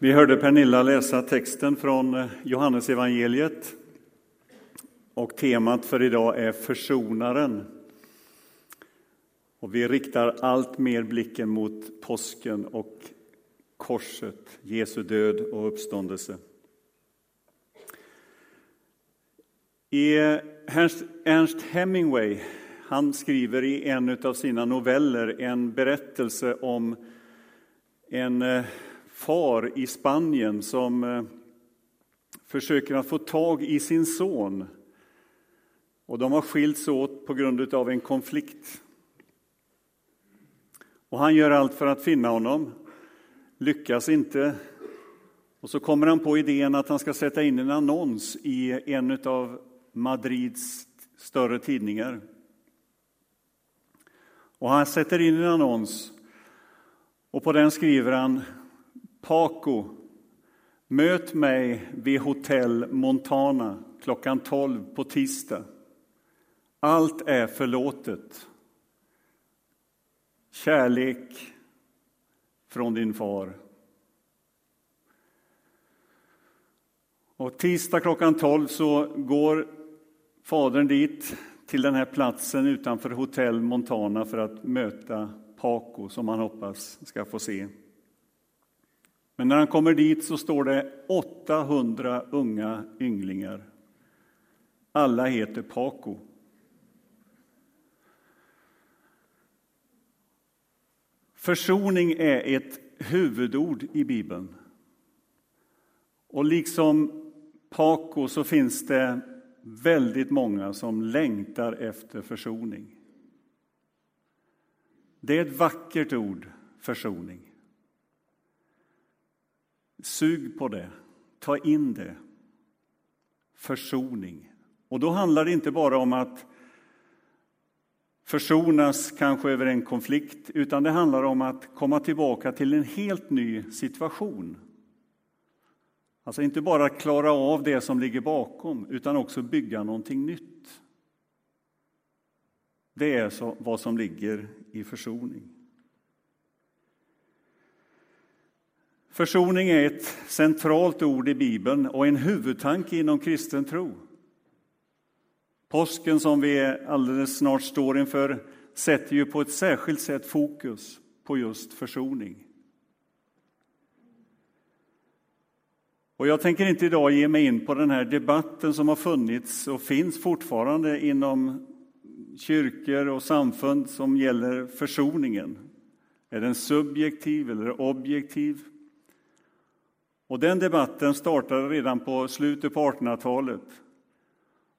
Vi hörde Pernilla läsa texten från eh, Johannes evangeliet och temat för idag är försonaren. Och vi riktar allt mer blicken mot påsken och korset, Jesu död och uppståndelse. I Ernst Hemingway han skriver i en av sina noveller en berättelse om en eh, far i Spanien som eh, försöker att få tag i sin son. Och de har skilts åt på grund av en konflikt. Och han gör allt för att finna honom, lyckas inte. Och så kommer han på idén att han ska sätta in en annons i en av Madrids större tidningar. Och han sätter in en annons och på den skriver han Paco, möt mig vid hotell Montana klockan 12 på tisdag. Allt är förlåtet. Kärlek från din far. Och tisdag klockan 12 så går fadern dit till den här platsen utanför hotell Montana för att möta Paco som han hoppas ska få se. Men när han kommer dit så står det 800 unga ynglingar. Alla heter Paco. Försoning är ett huvudord i Bibeln. Och liksom Paco så finns det väldigt många som längtar efter försoning. Det är ett vackert ord, försoning. Sug på det, ta in det. Försoning. Och då handlar det inte bara om att försonas kanske över en konflikt, utan det handlar om att komma tillbaka till en helt ny situation. Alltså inte bara klara av det som ligger bakom, utan också bygga någonting nytt. Det är så, vad som ligger i försoning. Försoning är ett centralt ord i Bibeln och en huvudtanke inom kristen tro. Påsken som vi alldeles snart står inför sätter ju på ett särskilt sätt fokus på just försoning. Och jag tänker inte idag ge mig in på den här debatten som har funnits och finns fortfarande inom kyrkor och samfund som gäller försoningen. Är den subjektiv eller objektiv? Och den debatten startade redan på slutet på 1800-talet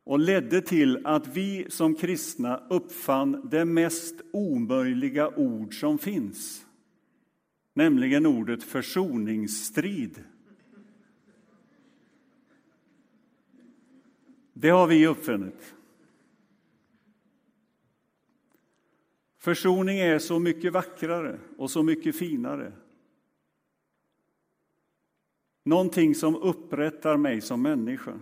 och ledde till att vi som kristna uppfann det mest omöjliga ord som finns, nämligen ordet försoningsstrid. Det har vi uppfunnit. Försoning är så mycket vackrare och så mycket finare. Någonting som upprättar mig som människa.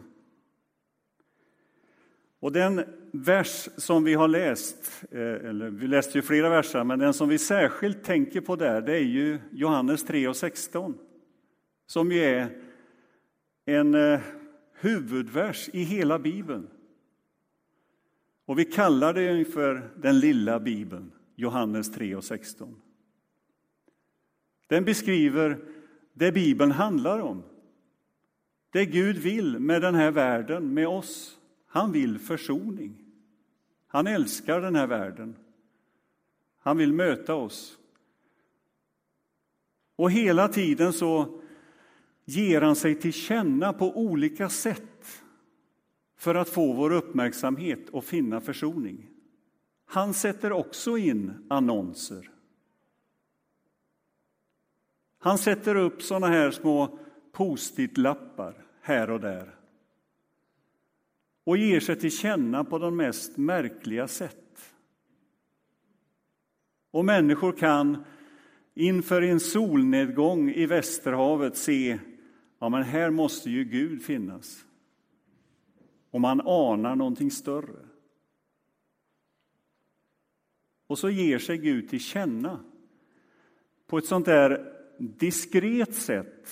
Och den vers som vi har läst, eh, eller vi läste ju flera verser, men den som vi särskilt tänker på där, det är ju Johannes 3 och 16. Som ju är en eh, huvudvers i hela Bibeln. Och vi kallar det för den lilla Bibeln, Johannes 3 och 16. Den beskriver det Bibeln handlar om. Det Gud vill med den här världen, med oss. Han vill försoning. Han älskar den här världen. Han vill möta oss. Och hela tiden så ger han sig till känna på olika sätt för att få vår uppmärksamhet och finna försoning. Han sätter också in annonser. Han sätter upp såna här små post-it-lappar här och där och ger sig till känna på de mest märkliga sätt. Och människor kan inför en solnedgång i Västerhavet se ja men här måste ju Gud finnas. Och man anar någonting större. Och så ger sig Gud till känna på ett sånt där diskret sätt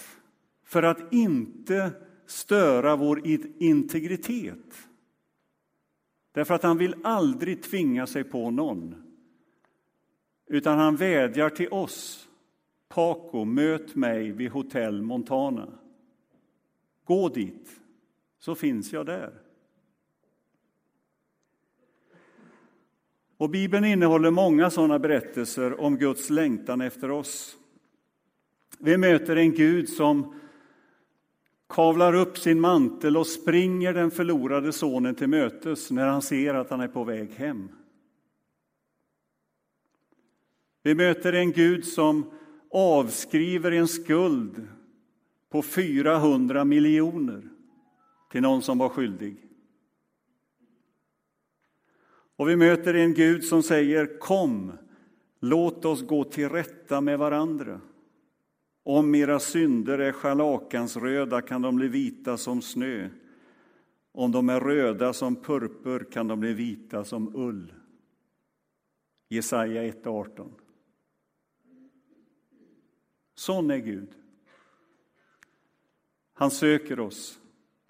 för att inte störa vår integritet. Därför att han vill aldrig tvinga sig på någon. Utan han vädjar till oss. Paco, möt mig vid hotell Montana. Gå dit, så finns jag där. Och Bibeln innehåller många sådana berättelser om Guds längtan efter oss. Vi möter en Gud som kavlar upp sin mantel och springer den förlorade sonen till mötes när han ser att han är på väg hem. Vi möter en Gud som avskriver en skuld på 400 miljoner till någon som var skyldig. Och vi möter en Gud som säger kom, låt oss gå till rätta med varandra. Om era synder är scharlakansröda kan de bli vita som snö. Om de är röda som purpur kan de bli vita som ull. Jesaja 1.18. Sån är Gud. Han söker oss,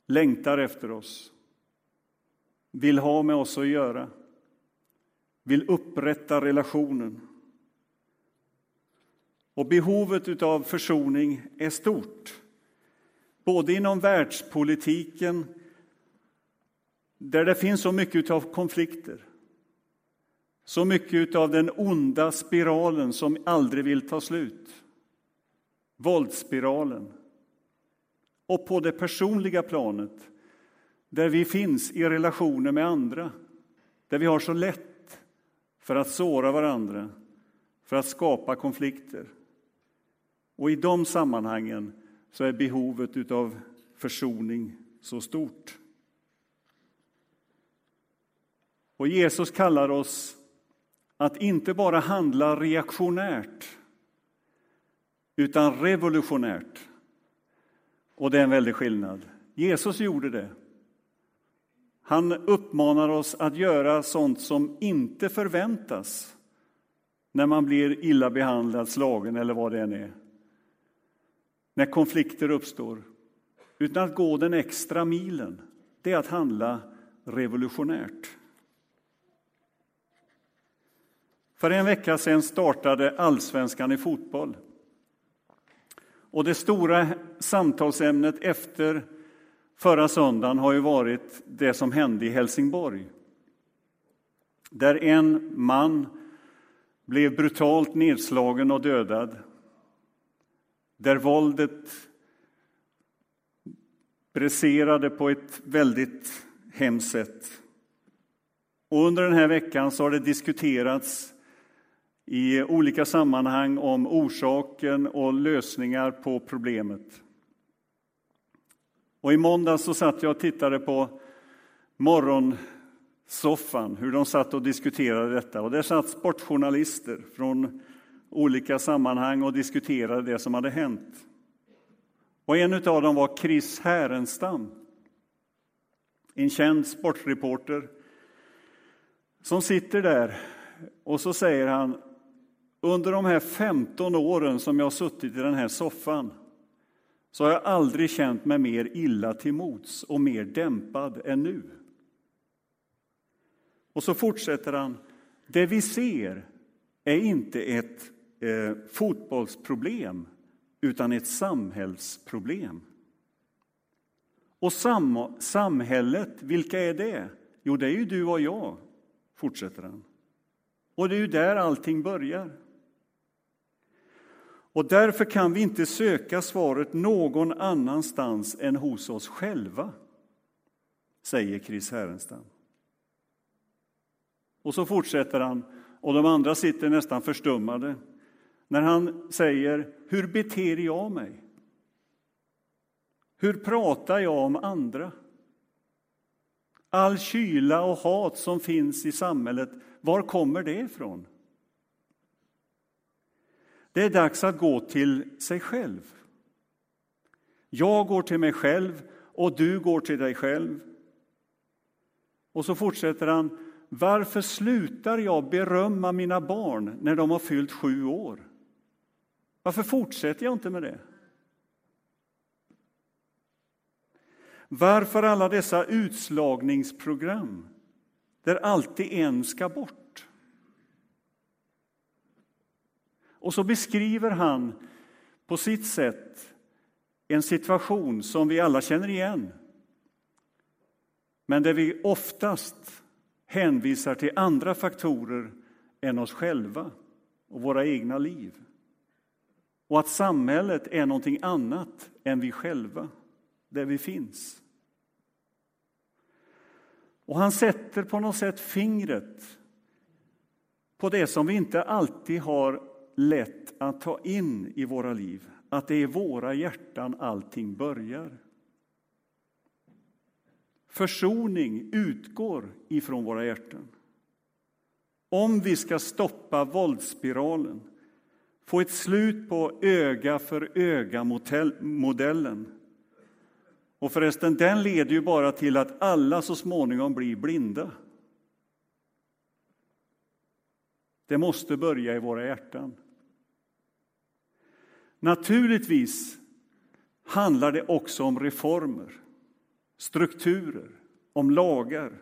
längtar efter oss, vill ha med oss att göra, vill upprätta relationen. Och behovet av försoning är stort. Både inom världspolitiken, där det finns så mycket av konflikter. Så mycket av den onda spiralen som aldrig vill ta slut. Våldsspiralen. Och på det personliga planet, där vi finns i relationer med andra. Där vi har så lätt för att såra varandra, för att skapa konflikter. Och i de sammanhangen så är behovet av försoning så stort. Och Jesus kallar oss att inte bara handla reaktionärt utan revolutionärt. Och det är en väldig skillnad. Jesus gjorde det. Han uppmanar oss att göra sånt som inte förväntas när man blir illa behandlad, slagen eller vad det än är när konflikter uppstår, utan att gå den extra milen. Det är att handla revolutionärt. För en vecka sedan startade Allsvenskan i fotboll. Och det stora samtalsämnet efter förra söndagen har ju varit det som hände i Helsingborg. Där en man blev brutalt nedslagen och dödad där våldet bräserade på ett väldigt hemskt sätt. Och under den här veckan så har det diskuterats i olika sammanhang om orsaken och lösningar på problemet. Och I måndags så satt jag och tittade på morgonsoffan, hur de satt och diskuterade detta. Och där satt sportjournalister från olika sammanhang och diskuterade det som hade hänt. Och en av dem var Chris Härenstam, en känd sportreporter som sitter där och så säger han under de här 15 åren som jag har suttit i den här soffan så har jag aldrig känt mig mer illa till mots och mer dämpad än nu. Och så fortsätter han. Det vi ser är inte ett eh, fotbollsproblem, utan ett samhällsproblem. Och sam samhället, vilka är det? Jo, det är ju du och jag, fortsätter han. Och det är ju där allting börjar. Och därför kan vi inte söka svaret någon annanstans än hos oss själva, säger Chris Härenstam. Och så fortsätter han, och de andra sitter nästan förstummade när han säger Hur beter jag mig? Hur pratar jag om andra? All kyla och hat som finns i samhället, var kommer det ifrån? Det är dags att gå till sig själv. Jag går till mig själv och du går till dig själv. Och så fortsätter han. Varför slutar jag berömma mina barn när de har fyllt sju år? Varför fortsätter jag inte med det? Varför alla dessa utslagningsprogram där alltid en ska bort? Och så beskriver han på sitt sätt en situation som vi alla känner igen men där vi oftast hänvisar till andra faktorer än oss själva och våra egna liv. Och att samhället är någonting annat än vi själva, där vi finns. Och han sätter på något sätt fingret på det som vi inte alltid har lätt att ta in i våra liv, att det är i våra hjärtan allting börjar. Försoning utgår ifrån våra hjärtan. Om vi ska stoppa våldsspiralen, få ett slut på öga för öga-modellen och förresten, den leder ju bara till att alla så småningom blir blinda. Det måste börja i våra hjärtan. Naturligtvis handlar det också om reformer, strukturer, om lagar.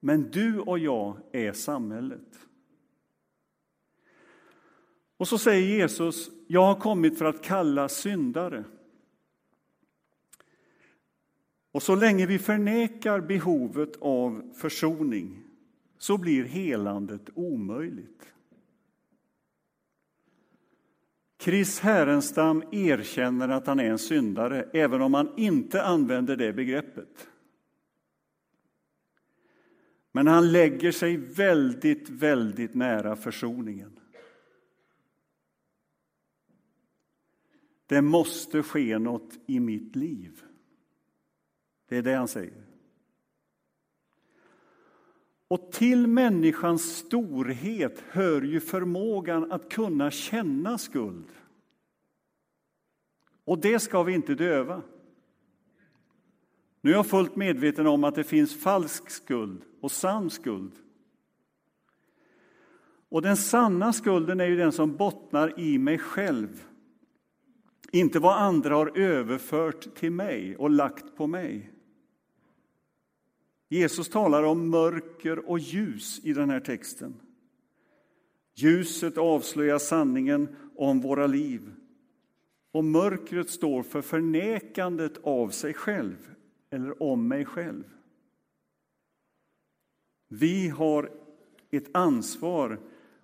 Men du och jag är samhället. Och så säger Jesus, jag har kommit för att kalla syndare. Och så länge vi förnekar behovet av försoning så blir helandet omöjligt. Chris Härenstam erkänner att han är en syndare, även om han inte använder det begreppet. Men han lägger sig väldigt, väldigt nära försoningen. Det måste ske något i mitt liv. Det är det han säger. Och till människans storhet hör ju förmågan att kunna känna skuld. Och det ska vi inte döva. Nu är jag fullt medveten om att det finns falsk skuld och sann skuld. Och den sanna skulden är ju den som bottnar i mig själv. Inte vad andra har överfört till mig och lagt på mig. Jesus talar om mörker och ljus i den här texten. Ljuset avslöjar sanningen om våra liv och mörkret står för förnekandet av sig själv eller om mig själv. Vi har ett ansvar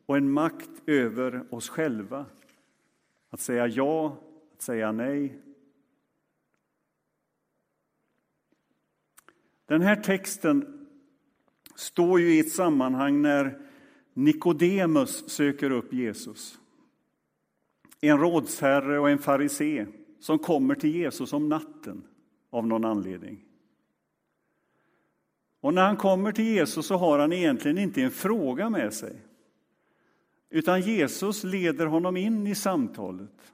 och en makt över oss själva. Att säga ja, säga nej, Den här texten står ju i ett sammanhang när Nikodemus söker upp Jesus. En rådsherre och en farisé som kommer till Jesus om natten av någon anledning. Och när han kommer till Jesus så har han egentligen inte en fråga med sig. Utan Jesus leder honom in i samtalet.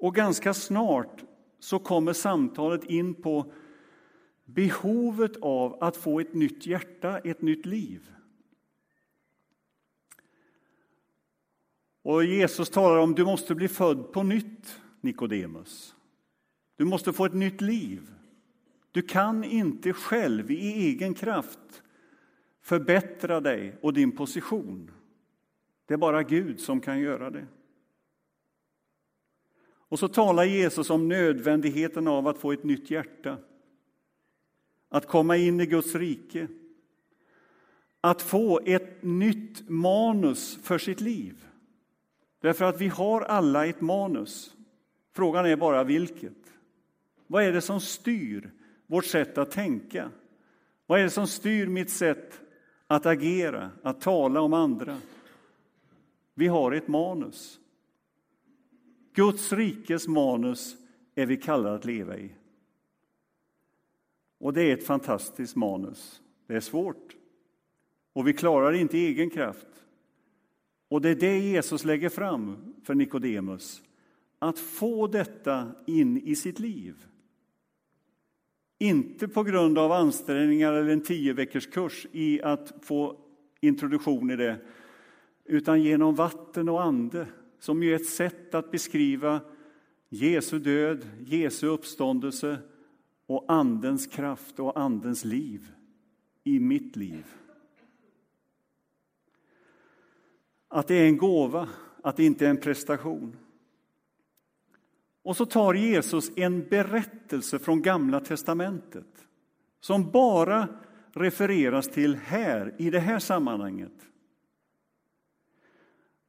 Och ganska snart så kommer samtalet in på behovet av att få ett nytt hjärta, ett nytt liv. Och Jesus talar om du måste bli född på nytt, Nikodemus. Du måste få ett nytt liv. Du kan inte själv i egen kraft förbättra dig och din position. Det är bara Gud som kan göra det. Och så talar Jesus om nödvändigheten av att få ett nytt hjärta att komma in i Guds rike, att få ett nytt manus för sitt liv. Därför att vi har alla ett manus. Frågan är bara vilket. Vad är det som styr vårt sätt att tänka? Vad är det som styr mitt sätt att agera, att tala om andra? Vi har ett manus. Guds rikes manus är vi kallade att leva i. Och det är ett fantastiskt manus. Det är svårt. Och vi klarar inte i egen kraft. Och det är det Jesus lägger fram för Nikodemus. Att få detta in i sitt liv. Inte på grund av ansträngningar eller en tio veckors kurs i att få introduktion i det, utan genom vatten och ande, som ju är ett sätt att beskriva Jesu död, Jesu uppståndelse och Andens kraft och Andens liv i mitt liv. Att det är en gåva, att det inte är en prestation. Och så tar Jesus en berättelse från Gamla testamentet som bara refereras till här, i det här sammanhanget.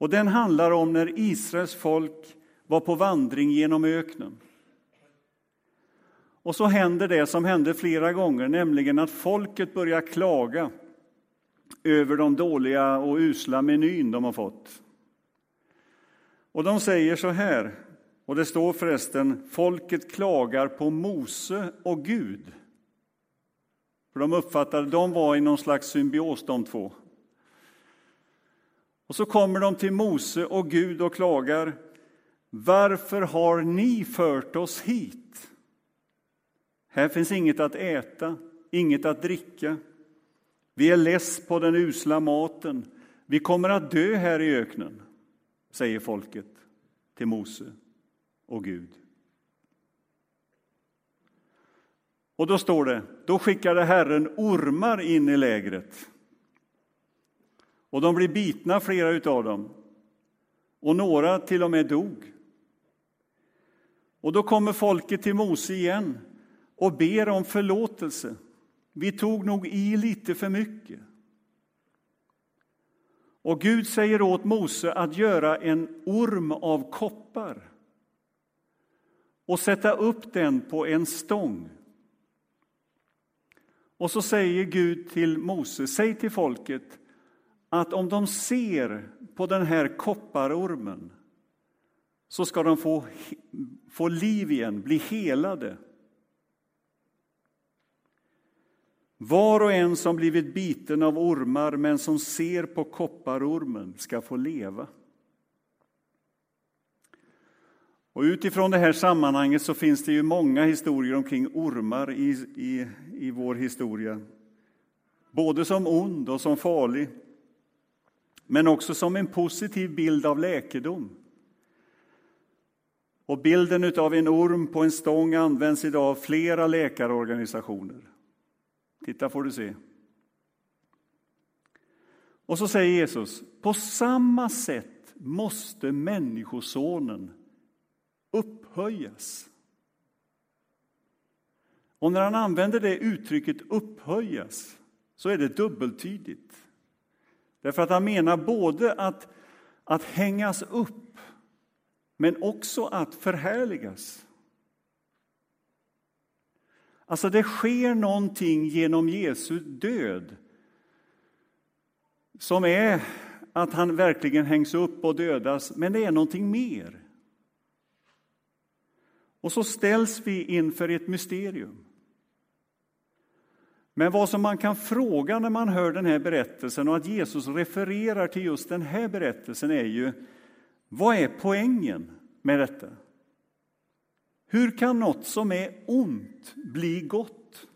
Och den handlar om när Israels folk var på vandring genom öknen. Och så händer det som hände flera gånger, nämligen att folket börjar klaga över de dåliga och usla menyn de har fått. Och de säger så här, och det står förresten, folket klagar på Mose och Gud. För de uppfattade, de var i någon slags symbios de två. Och så kommer de till Mose och Gud och klagar. Varför har ni fört oss hit? Här finns inget att äta, inget att dricka. Vi är less på den usla maten. Vi kommer att dö här i öknen, säger folket till Mose och Gud. Och då står det, då skickade Herren ormar in i lägret. Och de blir bitna, flera utav dem. Och några till och med dog. Och då kommer folket till Mose igen och ber om förlåtelse. Vi tog nog i lite för mycket. Och Gud säger åt Mose att göra en orm av koppar och sätta upp den på en stång. Och så säger Gud till Mose, säg till folket att om de ser på den här kopparormen så ska de få, få liv igen, bli helade. Var och en som blivit biten av ormar men som ser på kopparormen ska få leva. Och utifrån det här sammanhanget så finns det ju många historier omkring ormar i, i, i vår historia. Både som ond och som farlig, men också som en positiv bild av läkedom. Och bilden av en orm på en stång används idag av flera läkarorganisationer. Titta får du se. Och så säger Jesus, på samma sätt måste Människosonen upphöjas. Och när han använder det uttrycket upphöjas så är det dubbeltydigt. Därför att han menar både att, att hängas upp men också att förhärligas. Alltså, det sker någonting genom Jesu död som är att han verkligen hängs upp och dödas, men det är någonting mer. Och så ställs vi inför ett mysterium. Men vad som man kan fråga när man hör den här berättelsen och att Jesus refererar till just den här berättelsen är ju vad är poängen med detta? Hur kan något som är ont bli gott?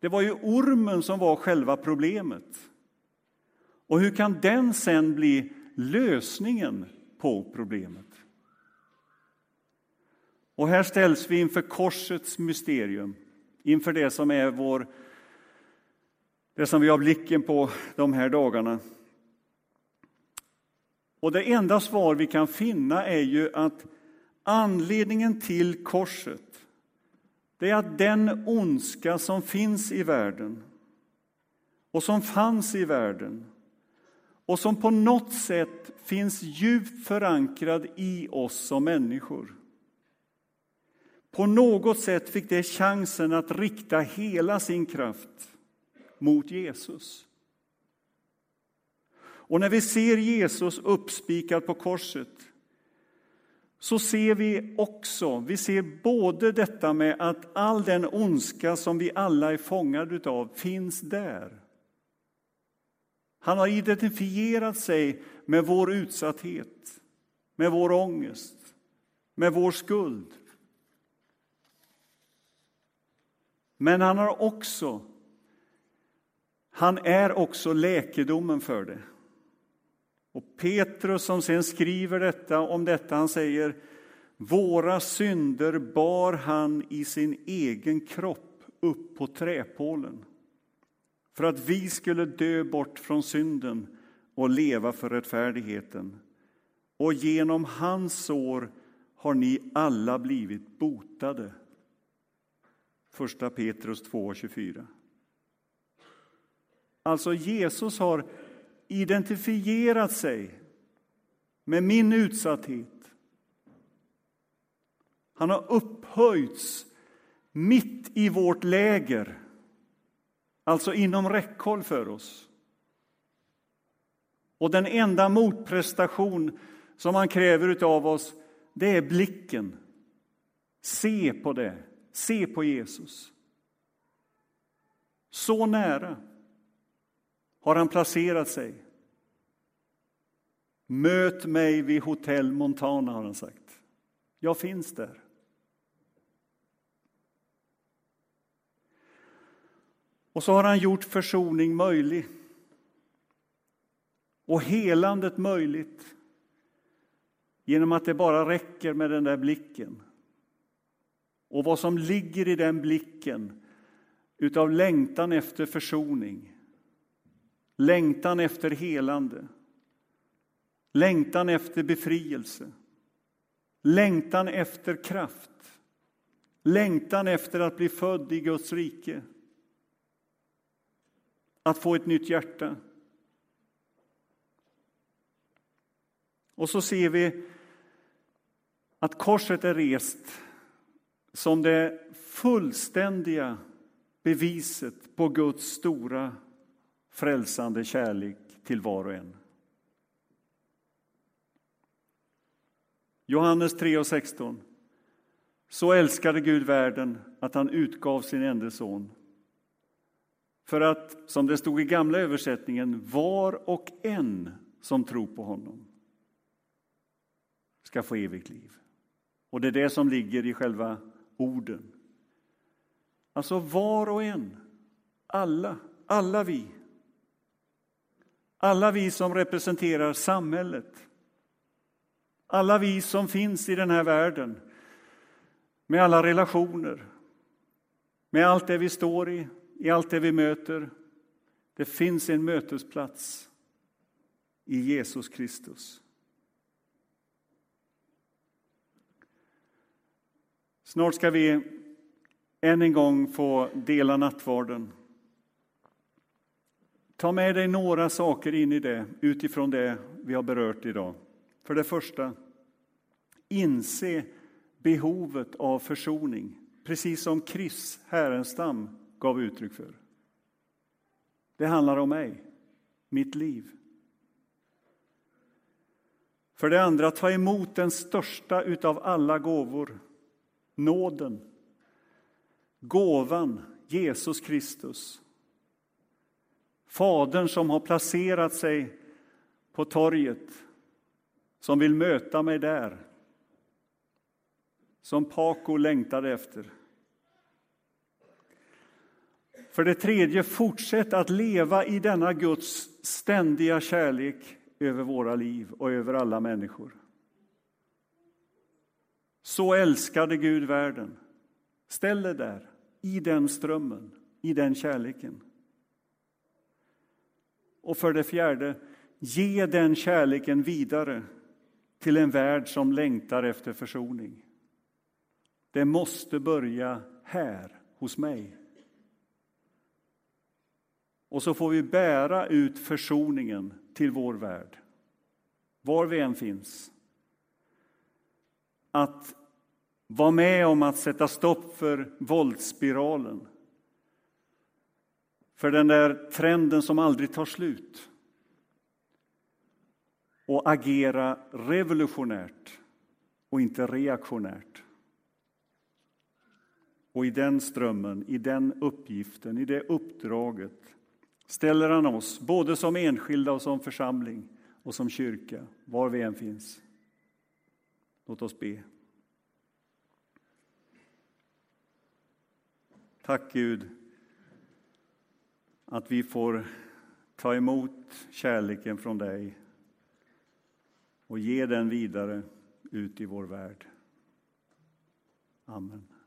Det var ju ormen som var själva problemet. Och hur kan den sen bli lösningen på problemet? Och här ställs vi inför korsets mysterium, inför det som är vår det som vi har blicken på de här dagarna. Och det enda svar vi kan finna är ju att Anledningen till korset det är att den ondska som finns i världen och som fanns i världen och som på något sätt finns djupt förankrad i oss som människor. På något sätt fick det chansen att rikta hela sin kraft mot Jesus. Och när vi ser Jesus uppspikad på korset så ser vi också, vi ser både detta med att all den ondska som vi alla är fångade av finns där. Han har identifierat sig med vår utsatthet, med vår ångest, med vår skuld. Men han har också, han är också läkedomen för det. Och Petrus som sen skriver detta om detta, han säger Våra synder bar han i sin egen kropp upp på träpålen för att vi skulle dö bort från synden och leva för rättfärdigheten. Och genom hans sår har ni alla blivit botade. 1 Petrus 2.24. Alltså, Jesus har identifierat sig med min utsatthet. Han har upphöjts mitt i vårt läger, alltså inom räckhåll för oss. Och den enda motprestation som han kräver av oss, det är blicken. Se på det, se på Jesus. Så nära har han placerat sig. Möt mig vid hotell Montana, har han sagt. Jag finns där. Och så har han gjort försoning möjlig och helandet möjligt genom att det bara räcker med den där blicken. Och vad som ligger i den blicken utav längtan efter försoning, längtan efter helande, längtan efter befrielse, längtan efter kraft, längtan efter att bli född i Guds rike, att få ett nytt hjärta. Och så ser vi att korset är rest som det fullständiga beviset på Guds stora frälsande kärlek till var och en. Johannes 3 och 16. Så älskade Gud världen att han utgav sin enda son för att, som det stod i gamla översättningen, var och en som tror på honom ska få evigt liv. Och det är det som ligger i själva orden. Alltså var och en, alla, alla vi. Alla vi som representerar samhället. Alla vi som finns i den här världen med alla relationer, med allt det vi står i, i allt det vi möter. Det finns en mötesplats i Jesus Kristus. Snart ska vi än en gång få dela nattvarden. Ta med dig några saker in i det utifrån det vi har berört idag. För det första, inse behovet av försoning, precis som Chris Härenstam gav uttryck för. Det handlar om mig, mitt liv. För det andra, ta emot den största utav alla gåvor, nåden. Gåvan, Jesus Kristus. Fadern som har placerat sig på torget, som vill möta mig där. Som Paco längtade efter. För det tredje, fortsätt att leva i denna Guds ständiga kärlek över våra liv och över alla människor. Så älskade Gud världen. Ställ dig där, i den strömmen, i den kärleken. Och för det fjärde, ge den kärleken vidare till en värld som längtar efter försoning. Det måste börja här, hos mig. Och så får vi bära ut försoningen till vår värld, var vi än finns. Att var med om att sätta stopp för våldsspiralen. För den där trenden som aldrig tar slut. Och agera revolutionärt och inte reaktionärt. Och i den strömmen, i den uppgiften, i det uppdraget ställer han oss, både som enskilda och som församling och som kyrka, var vi än finns. Låt oss be. Tack Gud att vi får ta emot kärleken från dig och ge den vidare ut i vår värld. Amen.